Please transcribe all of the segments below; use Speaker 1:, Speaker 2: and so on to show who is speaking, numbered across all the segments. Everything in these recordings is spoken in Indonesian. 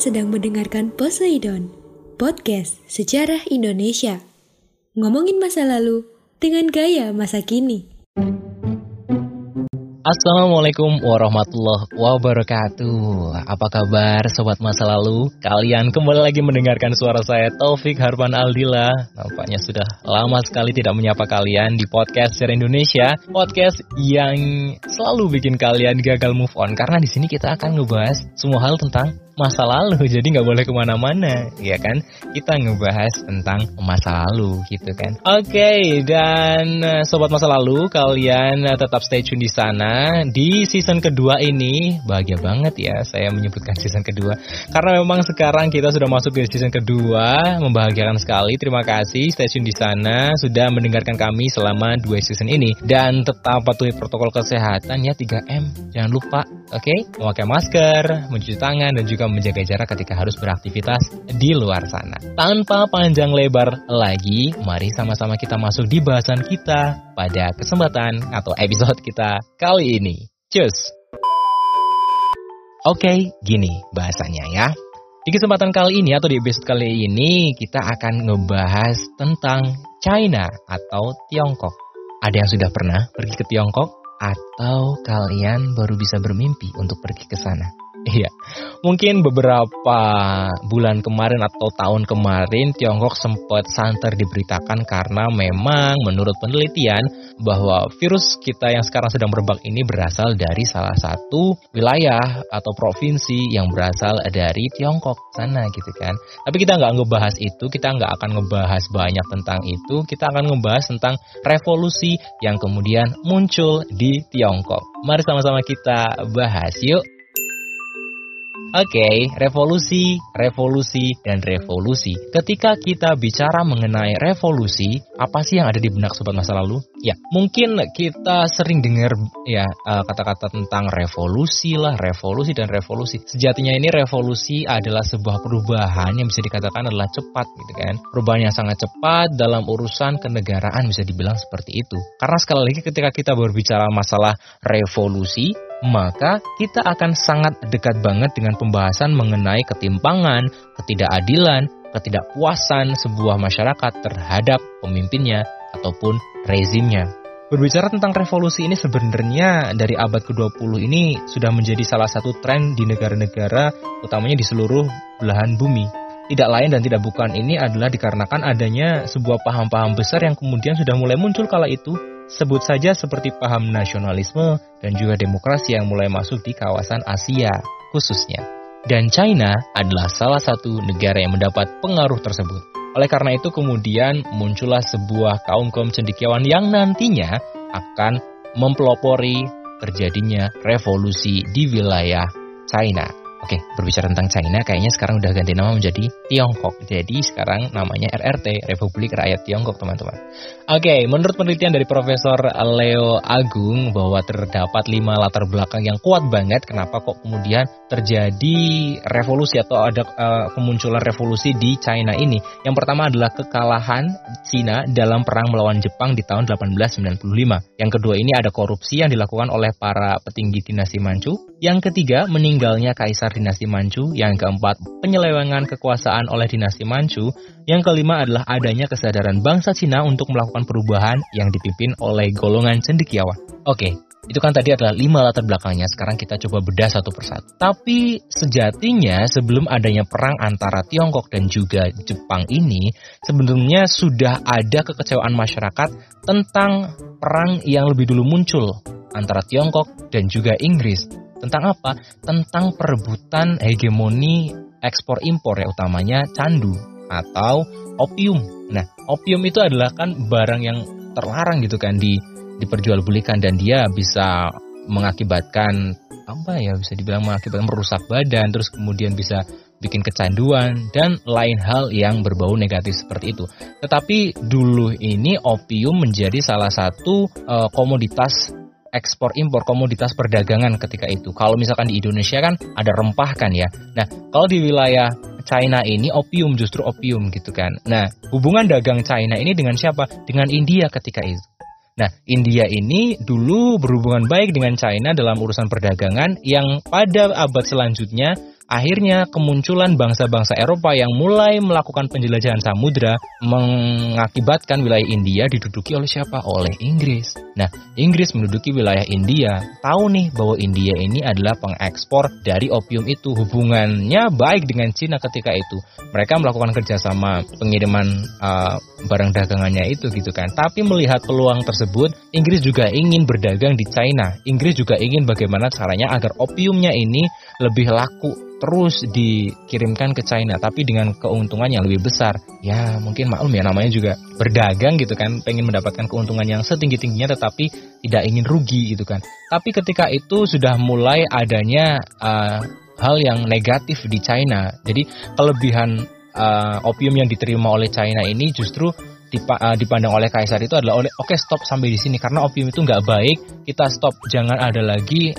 Speaker 1: Sedang mendengarkan Poseidon, podcast sejarah Indonesia. Ngomongin masa lalu dengan gaya masa kini.
Speaker 2: Assalamualaikum warahmatullahi wabarakatuh Apa kabar sobat masa lalu? Kalian kembali lagi mendengarkan suara saya Taufik Harpan Aldila Nampaknya sudah lama sekali tidak menyapa kalian di podcast Sejarah Indonesia Podcast yang selalu bikin kalian gagal move on Karena di sini kita akan ngebahas semua hal tentang masa lalu jadi nggak boleh ke mana-mana ya kan? Kita ngebahas tentang masa lalu gitu kan? Oke okay, dan eh, sobat masa lalu kalian eh, tetap stay tune di sana. Di season kedua ini bahagia banget ya saya menyebutkan season kedua. Karena memang sekarang kita sudah masuk ke season kedua membahagiakan sekali. Terima kasih stay tune di sana sudah mendengarkan kami selama dua season ini. Dan tetap patuhi protokol kesehatan ya 3M jangan lupa oke okay? memakai masker mencuci tangan dan juga menjaga jarak ketika harus beraktivitas di luar sana. Tanpa panjang lebar lagi, mari sama-sama kita masuk di bahasan kita pada kesempatan atau episode kita kali ini. Cus! Oke, okay, gini bahasanya ya. Di kesempatan kali ini atau di episode kali ini kita akan ngebahas tentang China atau Tiongkok. Ada yang sudah pernah pergi ke Tiongkok atau kalian baru bisa bermimpi untuk pergi ke sana? Iya, mungkin beberapa bulan kemarin atau tahun kemarin Tiongkok sempat santer diberitakan karena memang menurut penelitian bahwa virus kita yang sekarang sedang berbak ini berasal dari salah satu wilayah atau provinsi yang berasal dari Tiongkok sana gitu kan. Tapi kita nggak ngebahas itu, kita nggak akan ngebahas banyak tentang itu, kita akan ngebahas tentang revolusi yang kemudian muncul di Tiongkok. Mari sama-sama kita bahas yuk. Oke, okay, revolusi, revolusi, dan revolusi. Ketika kita bicara mengenai revolusi, apa sih yang ada di benak sobat masa lalu? Ya, mungkin kita sering dengar ya eh, kata-kata tentang revolusi lah, revolusi dan revolusi. Sejatinya ini revolusi adalah sebuah perubahan yang bisa dikatakan adalah cepat gitu kan. Perubahan yang sangat cepat dalam urusan kenegaraan bisa dibilang seperti itu. Karena sekali lagi ketika kita berbicara masalah revolusi, maka kita akan sangat dekat banget dengan pembahasan mengenai ketimpangan, ketidakadilan, ketidakpuasan sebuah masyarakat terhadap pemimpinnya ataupun rezimnya. Berbicara tentang revolusi ini sebenarnya dari abad ke-20 ini sudah menjadi salah satu tren di negara-negara utamanya di seluruh belahan bumi. Tidak lain dan tidak bukan ini adalah dikarenakan adanya sebuah paham-paham besar yang kemudian sudah mulai muncul kala itu Sebut saja seperti paham nasionalisme dan juga demokrasi yang mulai masuk di kawasan Asia khususnya. Dan China adalah salah satu negara yang mendapat pengaruh tersebut. Oleh karena itu kemudian muncullah sebuah kaum-kaum cendekiawan yang nantinya akan mempelopori terjadinya revolusi di wilayah China. Oke, berbicara tentang China, kayaknya sekarang udah ganti nama menjadi Tiongkok. Jadi sekarang namanya RRT, Republik Rakyat Tiongkok, teman-teman. Oke, menurut penelitian dari Profesor Leo Agung bahwa terdapat lima latar belakang yang kuat banget kenapa kok kemudian terjadi revolusi atau ada uh, kemunculan revolusi di China ini. Yang pertama adalah kekalahan China dalam perang melawan Jepang di tahun 1895. Yang kedua ini ada korupsi yang dilakukan oleh para petinggi dinasti Manchu. Yang ketiga, meninggalnya kaisar dinasti Manchu. Yang keempat, penyelewengan kekuasaan oleh dinasti Manchu. Yang kelima adalah adanya kesadaran bangsa Cina untuk melakukan perubahan yang dipimpin oleh golongan cendekiawan. Oke, itu kan tadi adalah lima latar belakangnya. Sekarang kita coba bedah satu persatu. Tapi sejatinya sebelum adanya perang antara Tiongkok dan juga Jepang ini, sebenarnya sudah ada kekecewaan masyarakat tentang perang yang lebih dulu muncul antara Tiongkok dan juga Inggris. Tentang apa? Tentang perebutan hegemoni ekspor impor ya utamanya candu atau opium. Nah, opium itu adalah kan barang yang terlarang gitu kan di diperjualbelikan dan dia bisa mengakibatkan apa ya bisa dibilang mengakibatkan merusak badan terus kemudian bisa bikin kecanduan dan lain hal yang berbau negatif seperti itu. Tetapi dulu ini opium menjadi salah satu uh, komoditas ekspor impor komoditas perdagangan ketika itu. Kalau misalkan di Indonesia kan ada rempah kan ya. Nah, kalau di wilayah China ini opium justru opium gitu kan. Nah, hubungan dagang China ini dengan siapa? Dengan India ketika itu. Nah, India ini dulu berhubungan baik dengan China dalam urusan perdagangan yang pada abad selanjutnya akhirnya kemunculan bangsa-bangsa Eropa yang mulai melakukan penjelajahan samudra mengakibatkan wilayah India diduduki oleh siapa? Oleh Inggris. Nah, Inggris menduduki wilayah India, tahu nih bahwa India ini adalah pengekspor dari opium itu. Hubungannya baik dengan Cina ketika itu. Mereka melakukan kerjasama pengiriman uh, barang dagangannya itu gitu kan. Tapi melihat peluang tersebut, Inggris juga ingin berdagang di China. Inggris juga ingin bagaimana caranya agar opiumnya ini lebih laku terus dikirimkan ke China tapi dengan keuntungan yang lebih besar. Ya mungkin maklum ya namanya juga berdagang gitu kan pengen mendapatkan keuntungan yang setinggi tingginya tetapi tidak ingin rugi gitu kan. Tapi ketika itu sudah mulai adanya uh, hal yang negatif di China. Jadi kelebihan uh, opium yang diterima oleh China ini justru uh, dipandang oleh kaisar itu adalah oleh oke okay, stop sampai di sini karena opium itu nggak baik kita stop jangan ada lagi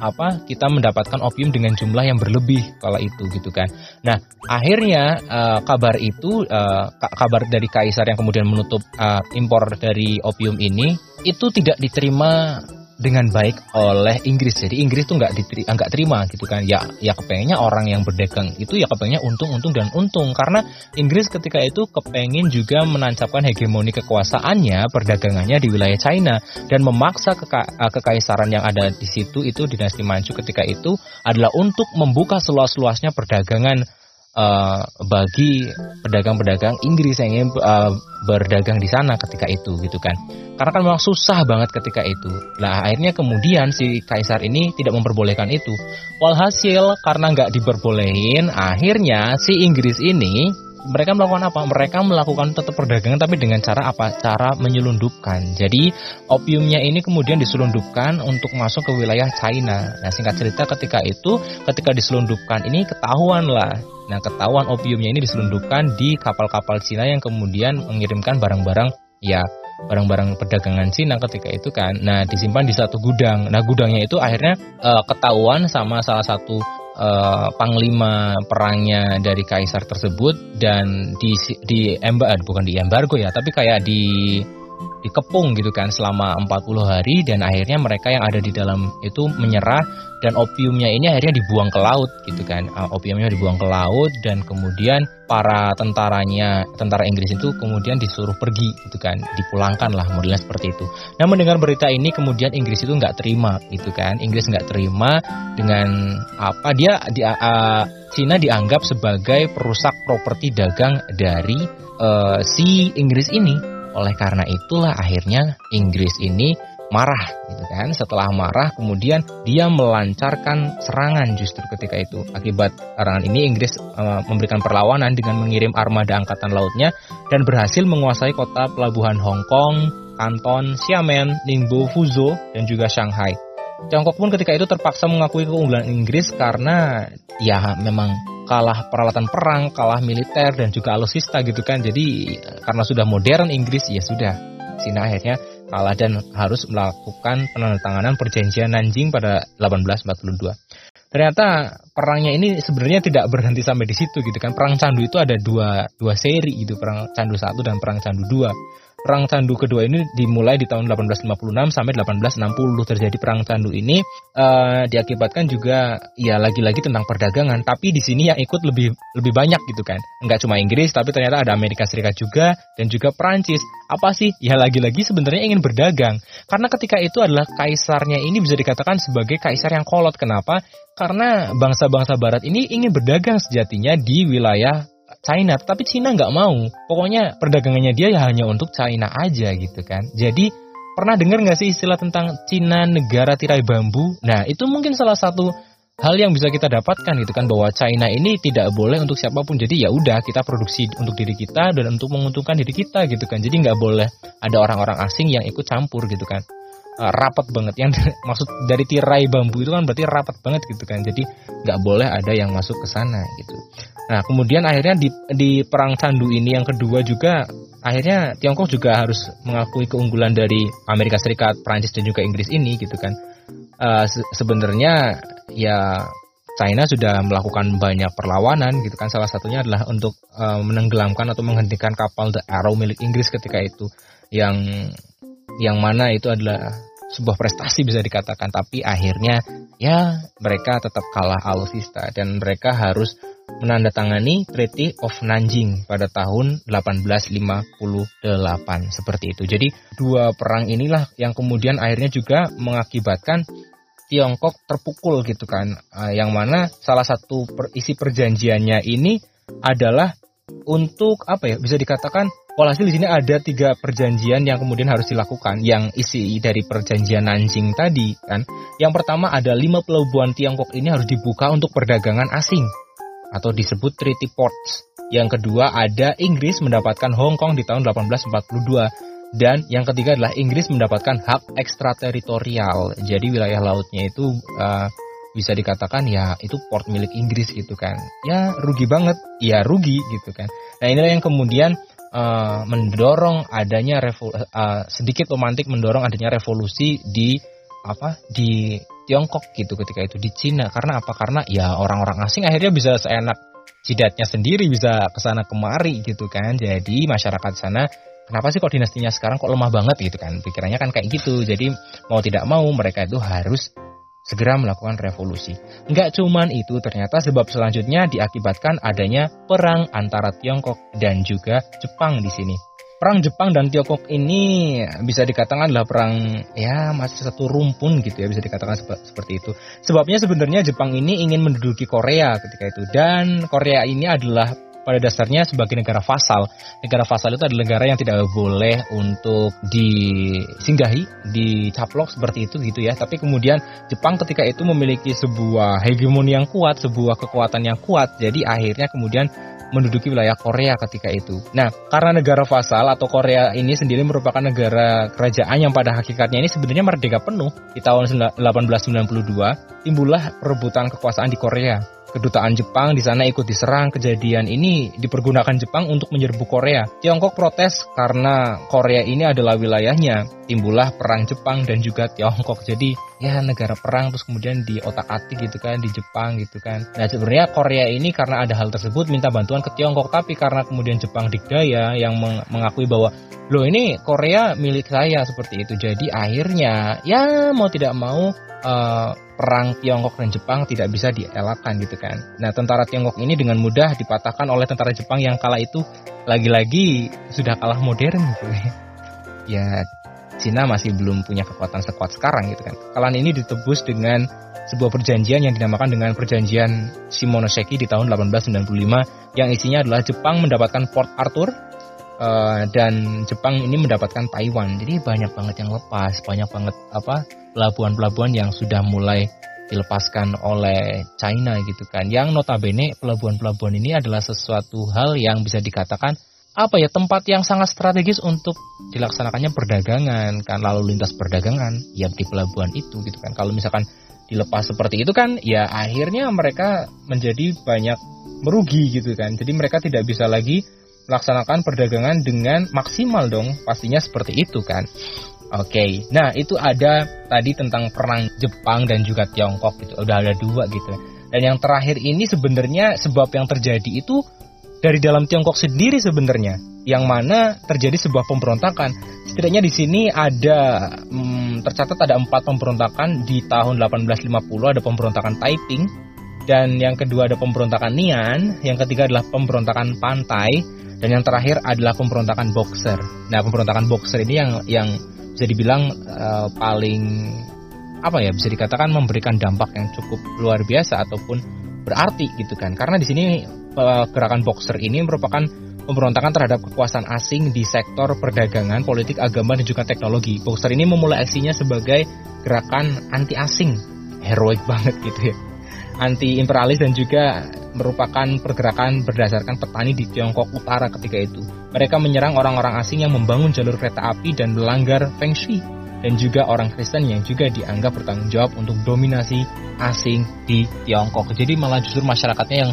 Speaker 2: apa kita mendapatkan opium dengan jumlah yang berlebih kala itu gitu kan. Nah akhirnya uh, kabar itu uh, kabar dari kaisar yang kemudian menutup uh, impor dari opium ini itu tidak diterima dengan baik oleh Inggris. Jadi Inggris tuh nggak diteri, nggak terima gitu kan. Ya ya kepengennya orang yang berdagang itu ya kepengennya untung-untung dan untung karena Inggris ketika itu kepengen juga menancapkan hegemoni kekuasaannya perdagangannya di wilayah China dan memaksa keka, eh, kekaisaran yang ada di situ itu dinasti Manchu ketika itu adalah untuk membuka seluas-luasnya perdagangan uh, bagi pedagang-pedagang Inggris yang ingin uh, berdagang di sana ketika itu gitu kan. Karena kan memang susah banget ketika itu. Lah akhirnya kemudian si kaisar ini tidak memperbolehkan itu. Walhasil karena nggak diperbolehin akhirnya si Inggris ini mereka melakukan apa? Mereka melakukan tetap perdagangan tapi dengan cara apa? Cara menyelundupkan. Jadi opiumnya ini kemudian diselundupkan untuk masuk ke wilayah China. Nah singkat cerita ketika itu, ketika diselundupkan ini ketahuan lah. Nah ketahuan opiumnya ini diselundupkan di kapal-kapal Cina yang kemudian mengirimkan barang-barang ya barang-barang perdagangan Cina ketika itu kan. Nah disimpan di satu gudang. Nah gudangnya itu akhirnya uh, ketahuan sama salah satu uh, panglima perangnya dari kaisar tersebut dan di di embargo bukan di embargo ya tapi kayak di dikepung gitu kan selama 40 hari dan akhirnya mereka yang ada di dalam itu menyerah dan opiumnya ini akhirnya dibuang ke laut gitu kan. Uh, opiumnya dibuang ke laut dan kemudian para tentaranya tentara Inggris itu kemudian disuruh pergi gitu kan dipulangkan lah modelnya seperti itu. Nah mendengar berita ini kemudian Inggris itu nggak terima gitu kan. Inggris nggak terima dengan apa dia di, uh, Cina dianggap sebagai perusak properti dagang dari uh, si Inggris ini oleh karena itulah akhirnya Inggris ini marah gitu kan. Setelah marah kemudian dia melancarkan serangan justru ketika itu. Akibat serangan ini Inggris e, memberikan perlawanan dengan mengirim armada angkatan lautnya dan berhasil menguasai kota pelabuhan Hong Kong, Kanton, Xiamen, Ningbo, Fuzhou dan juga Shanghai. Tiongkok pun ketika itu terpaksa mengakui keunggulan Inggris karena ya memang kalah peralatan perang, kalah militer dan juga alusista gitu kan. Jadi karena sudah modern Inggris ya sudah. Cina akhirnya kalah dan harus melakukan penandatanganan perjanjian Nanjing pada 1842. Ternyata perangnya ini sebenarnya tidak berhenti sampai di situ gitu kan. Perang Candu itu ada dua, dua seri gitu, perang Candu 1 dan perang Candu 2. Perang Candu kedua ini dimulai di tahun 1856 sampai 1860 terjadi perang Candu ini uh, diakibatkan juga ya lagi-lagi tentang perdagangan. Tapi di sini yang ikut lebih lebih banyak gitu kan. Nggak cuma Inggris tapi ternyata ada Amerika Serikat juga dan juga Perancis. Apa sih? Ya lagi-lagi sebenarnya ingin berdagang. Karena ketika itu adalah kaisarnya ini bisa dikatakan sebagai kaisar yang kolot. Kenapa? Karena bangsa-bangsa Barat ini ingin berdagang sejatinya di wilayah China, tapi China nggak mau. Pokoknya perdagangannya dia ya hanya untuk China aja gitu kan. Jadi pernah dengar nggak sih istilah tentang Cina negara tirai bambu? Nah itu mungkin salah satu hal yang bisa kita dapatkan gitu kan bahwa China ini tidak boleh untuk siapa pun. Jadi ya udah kita produksi untuk diri kita dan untuk menguntungkan diri kita gitu kan. Jadi nggak boleh ada orang-orang asing yang ikut campur gitu kan. Uh, rapat banget. Yang maksud dari tirai bambu itu kan berarti rapat banget gitu kan. Jadi nggak boleh ada yang masuk ke sana gitu. Nah, kemudian akhirnya di, di perang candu ini yang kedua juga akhirnya Tiongkok juga harus mengakui keunggulan dari Amerika Serikat, Prancis dan juga Inggris ini gitu kan. Uh, se sebenarnya ya China sudah melakukan banyak perlawanan gitu kan. Salah satunya adalah untuk uh, menenggelamkan atau menghentikan kapal The Arrow milik Inggris ketika itu yang yang mana itu adalah sebuah prestasi bisa dikatakan tapi akhirnya ya mereka tetap kalah alusista dan mereka harus menandatangani Treaty of Nanjing pada tahun 1858 seperti itu. Jadi dua perang inilah yang kemudian akhirnya juga mengakibatkan Tiongkok terpukul gitu kan. Uh, yang mana salah satu isi perjanjiannya ini adalah untuk apa ya bisa dikatakan walhasil di sini ada tiga perjanjian yang kemudian harus dilakukan yang isi dari perjanjian Nanjing tadi kan yang pertama ada lima pelabuhan Tiongkok ini harus dibuka untuk perdagangan asing atau disebut Treaty Ports yang kedua ada Inggris mendapatkan Hong Kong di tahun 1842 dan yang ketiga adalah Inggris mendapatkan hak ekstrateritorial. Jadi wilayah lautnya itu uh, bisa dikatakan ya itu port milik Inggris gitu kan. Ya rugi banget, ya rugi gitu kan. Nah inilah yang kemudian uh, mendorong adanya revol uh, sedikit romantik mendorong adanya revolusi di apa di Tiongkok gitu ketika itu di Cina. Karena apa? Karena ya orang-orang asing akhirnya bisa seenak jidatnya sendiri bisa ke sana kemari gitu kan. Jadi masyarakat sana kenapa sih kok dinastinya sekarang kok lemah banget gitu kan? Pikirannya kan kayak gitu. Jadi mau tidak mau mereka itu harus segera melakukan revolusi. Enggak cuman itu, ternyata sebab selanjutnya diakibatkan adanya perang antara Tiongkok dan juga Jepang di sini. Perang Jepang dan Tiongkok ini bisa dikatakan adalah perang ya masih satu rumpun gitu ya bisa dikatakan seperti itu. Sebabnya sebenarnya Jepang ini ingin menduduki Korea ketika itu dan Korea ini adalah pada dasarnya sebagai negara fasal. Negara fasal itu adalah negara yang tidak boleh untuk disinggahi, dicaplok seperti itu gitu ya. Tapi kemudian Jepang ketika itu memiliki sebuah hegemoni yang kuat, sebuah kekuatan yang kuat. Jadi akhirnya kemudian menduduki wilayah Korea ketika itu. Nah, karena negara fasal atau Korea ini sendiri merupakan negara kerajaan yang pada hakikatnya ini sebenarnya merdeka penuh di tahun 1892, timbullah perebutan kekuasaan di Korea kedutaan Jepang di sana ikut diserang. Kejadian ini dipergunakan Jepang untuk menyerbu Korea. Tiongkok protes karena Korea ini adalah wilayahnya. Timbullah perang Jepang dan juga Tiongkok. Jadi ya negara perang terus kemudian di otak-atik gitu kan di Jepang gitu kan. Nah sebenarnya Korea ini karena ada hal tersebut minta bantuan ke Tiongkok tapi karena kemudian Jepang dikdaya yang mengakui bahwa loh ini Korea milik saya seperti itu. Jadi akhirnya ya mau tidak mau uh, perang Tiongkok dan Jepang tidak bisa dielakkan gitu kan. Nah, tentara Tiongkok ini dengan mudah dipatahkan oleh tentara Jepang yang kala itu lagi-lagi sudah kalah modern gitu ya. Ya, Cina masih belum punya kekuatan sekuat sekarang gitu kan. Kekalahan ini ditebus dengan sebuah perjanjian yang dinamakan dengan perjanjian Shimonoseki di tahun 1895 yang isinya adalah Jepang mendapatkan Port Arthur uh, dan Jepang ini mendapatkan Taiwan. Jadi banyak banget yang lepas, banyak banget apa pelabuhan-pelabuhan yang sudah mulai dilepaskan oleh China gitu kan. Yang notabene pelabuhan-pelabuhan ini adalah sesuatu hal yang bisa dikatakan apa ya tempat yang sangat strategis untuk dilaksanakannya perdagangan kan lalu lintas perdagangan ya di pelabuhan itu gitu kan. Kalau misalkan dilepas seperti itu kan ya akhirnya mereka menjadi banyak merugi gitu kan. Jadi mereka tidak bisa lagi melaksanakan perdagangan dengan maksimal dong pastinya seperti itu kan. Oke, okay. nah itu ada tadi tentang perang Jepang dan juga Tiongkok gitu. Udah ada dua gitu. Dan yang terakhir ini sebenarnya sebab yang terjadi itu dari dalam Tiongkok sendiri sebenarnya, yang mana terjadi sebuah pemberontakan. Setidaknya di sini ada hmm, tercatat ada empat pemberontakan di tahun 1850 ada pemberontakan Taiping dan yang kedua ada pemberontakan Nian, yang ketiga adalah pemberontakan Pantai dan yang terakhir adalah pemberontakan Boxer. Nah, pemberontakan Boxer ini yang yang bisa dibilang uh, paling apa ya bisa dikatakan memberikan dampak yang cukup luar biasa ataupun berarti gitu kan karena di sini uh, gerakan boxer ini merupakan pemberontakan terhadap kekuasaan asing di sektor perdagangan, politik, agama dan juga teknologi. Boxer ini memulai aksinya sebagai gerakan anti asing, heroik banget gitu ya anti imperialis dan juga merupakan pergerakan berdasarkan petani di Tiongkok Utara ketika itu. Mereka menyerang orang-orang asing yang membangun jalur kereta api dan melanggar Feng Shui dan juga orang Kristen yang juga dianggap bertanggung jawab untuk dominasi asing di Tiongkok. Jadi malah justru masyarakatnya yang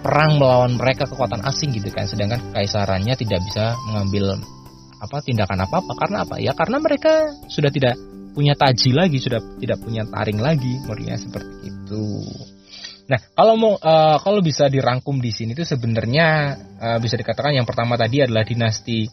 Speaker 2: perang melawan mereka kekuatan asing gitu kan, sedangkan kekaisarannya tidak bisa mengambil apa tindakan apa-apa karena apa? Ya karena mereka sudah tidak punya taji lagi, sudah tidak punya taring lagi, murinya seperti itu. Nah, kalau mau uh, kalau bisa dirangkum di sini itu sebenarnya uh, bisa dikatakan yang pertama tadi adalah dinasti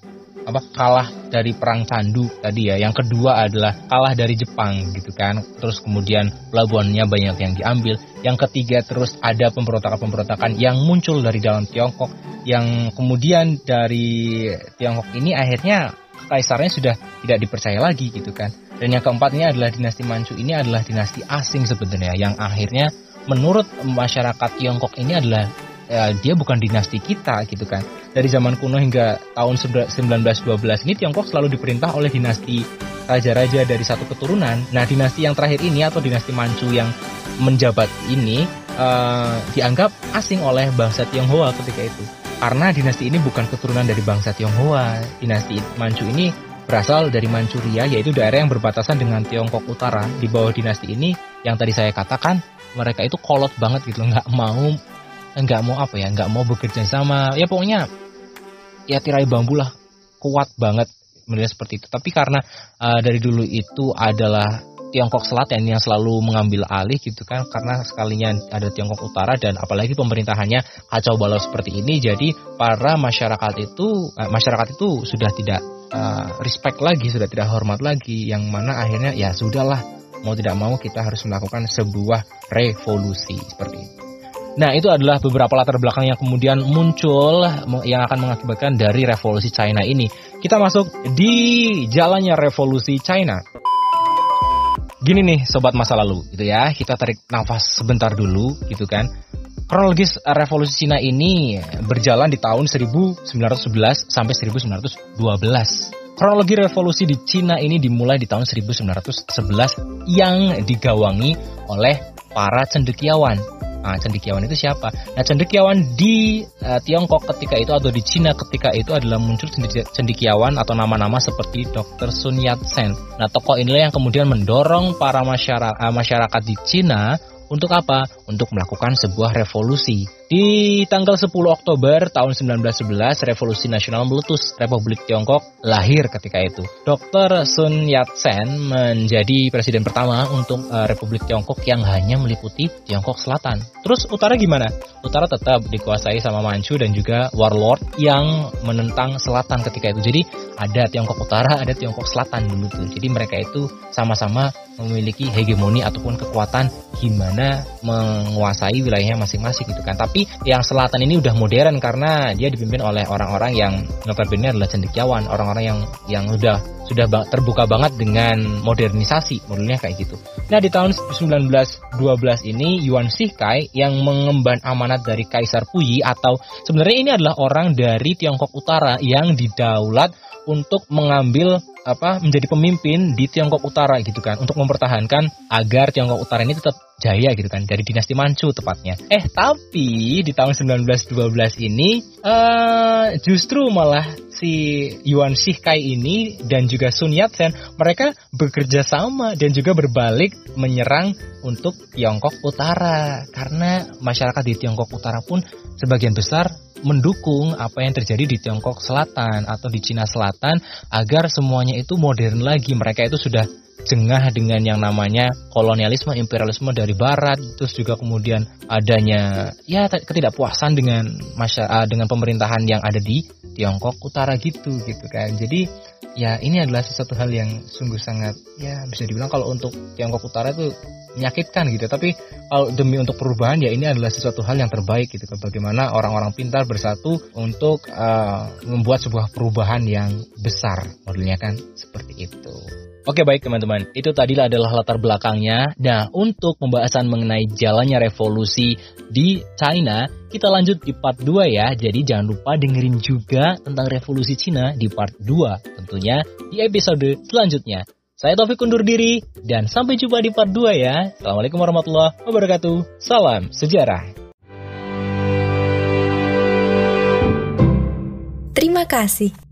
Speaker 2: apa kalah dari perang candu tadi ya. Yang kedua adalah kalah dari Jepang gitu kan. Terus kemudian pelabuhannya banyak yang diambil. Yang ketiga terus ada pemberontakan-pemberontakan yang muncul dari dalam Tiongkok yang kemudian dari Tiongkok ini akhirnya kaisarnya sudah tidak dipercaya lagi gitu kan. Dan yang keempatnya adalah dinasti Manchu ini adalah dinasti asing sebenarnya yang akhirnya menurut masyarakat Tiongkok ini adalah ya, dia bukan dinasti kita gitu kan. Dari zaman kuno hingga tahun 1912 ini Tiongkok selalu diperintah oleh dinasti raja-raja dari satu keturunan. Nah, dinasti yang terakhir ini atau dinasti Manchu yang menjabat ini uh, dianggap asing oleh bangsa Tionghoa ketika itu. Karena dinasti ini bukan keturunan dari bangsa Tionghoa. Dinasti Manchu ini berasal dari Manchuria, yaitu daerah yang berbatasan dengan Tiongkok Utara. Di bawah dinasti ini, yang tadi saya katakan, mereka itu kolot banget gitu, nggak mau nggak mau apa ya nggak mau bekerja sama. Ya pokoknya ya tirai bambu lah. Kuat banget menurut seperti itu. Tapi karena uh, dari dulu itu adalah Tiongkok Selatan yang selalu mengambil alih gitu kan karena sekalinya ada Tiongkok Utara dan apalagi pemerintahannya kacau balau seperti ini jadi para masyarakat itu uh, masyarakat itu sudah tidak uh, respect lagi sudah tidak hormat lagi yang mana akhirnya ya sudahlah mau tidak mau kita harus melakukan sebuah revolusi seperti itu Nah, itu adalah beberapa latar belakang yang kemudian muncul yang akan mengakibatkan dari revolusi China ini. Kita masuk di jalannya revolusi China. Gini nih sobat masa lalu gitu ya. Kita tarik nafas sebentar dulu gitu kan. Kronologis revolusi Cina ini berjalan di tahun 1911 sampai 1912. Kronologi revolusi di Cina ini dimulai di tahun 1911 yang digawangi oleh para cendekiawan Nah, cendekiawan itu siapa? Nah, cendekiawan di uh, Tiongkok ketika itu atau di Cina ketika itu adalah muncul cendekiawan atau nama-nama seperti Dr. Sun Yat-sen. Nah, tokoh inilah yang kemudian mendorong para masyarakat, uh, masyarakat di Cina untuk apa? Untuk melakukan sebuah revolusi. Di tanggal 10 Oktober tahun 1911, Revolusi Nasional meletus. Republik Tiongkok lahir ketika itu. Dr. Sun Yat-sen menjadi presiden pertama untuk uh, Republik Tiongkok yang hanya meliputi Tiongkok Selatan. Terus utara gimana? Utara tetap dikuasai sama Manchu dan juga warlord yang menentang selatan ketika itu. Jadi ada Tiongkok Utara, ada Tiongkok Selatan dulu. Jadi mereka itu sama-sama memiliki hegemoni ataupun kekuatan gimana menguasai wilayahnya masing-masing gitu kan. Tapi yang selatan ini udah modern karena dia dipimpin oleh orang-orang yang notabene adalah cendekiawan, orang-orang yang yang udah sudah terbuka banget dengan modernisasi modelnya kayak gitu. Nah di tahun 1912 ini Yuan Shikai yang mengemban amanat dari Kaisar Puyi atau sebenarnya ini adalah orang dari Tiongkok Utara yang didaulat untuk mengambil apa menjadi pemimpin di Tiongkok Utara gitu kan. Untuk mempertahankan agar Tiongkok Utara ini tetap jaya gitu kan. Dari dinasti Manchu tepatnya. Eh tapi di tahun 1912 ini uh, justru malah si Yuan Shikai ini dan juga Sun Yat-sen mereka bekerja sama dan juga berbalik menyerang untuk Tiongkok Utara. Karena masyarakat di Tiongkok Utara pun sebagian besar mendukung apa yang terjadi di Tiongkok Selatan atau di Cina Selatan agar semuanya itu modern lagi. Mereka itu sudah jengah dengan yang namanya kolonialisme imperialisme dari barat terus juga kemudian adanya ya ketidakpuasan dengan masyarakat dengan pemerintahan yang ada di Tiongkok Utara gitu gitu kan. Jadi ya ini adalah sesuatu hal yang sungguh sangat ya bisa dibilang kalau untuk Tiongkok Utara itu menyakitkan gitu. Tapi kalau demi untuk perubahan ya ini adalah sesuatu hal yang terbaik gitu bagaimana orang-orang pintar bersatu untuk uh, membuat sebuah perubahan yang besar modelnya kan seperti itu Oke baik teman-teman, itu tadi adalah latar belakangnya. Nah, untuk pembahasan mengenai jalannya revolusi di China, kita lanjut di part 2 ya. Jadi jangan lupa dengerin juga tentang revolusi Cina di part 2 tentunya di episode selanjutnya. Saya Taufik undur diri dan sampai jumpa di part 2 ya. Assalamualaikum warahmatullahi wabarakatuh. Salam sejarah.
Speaker 1: Terima kasih.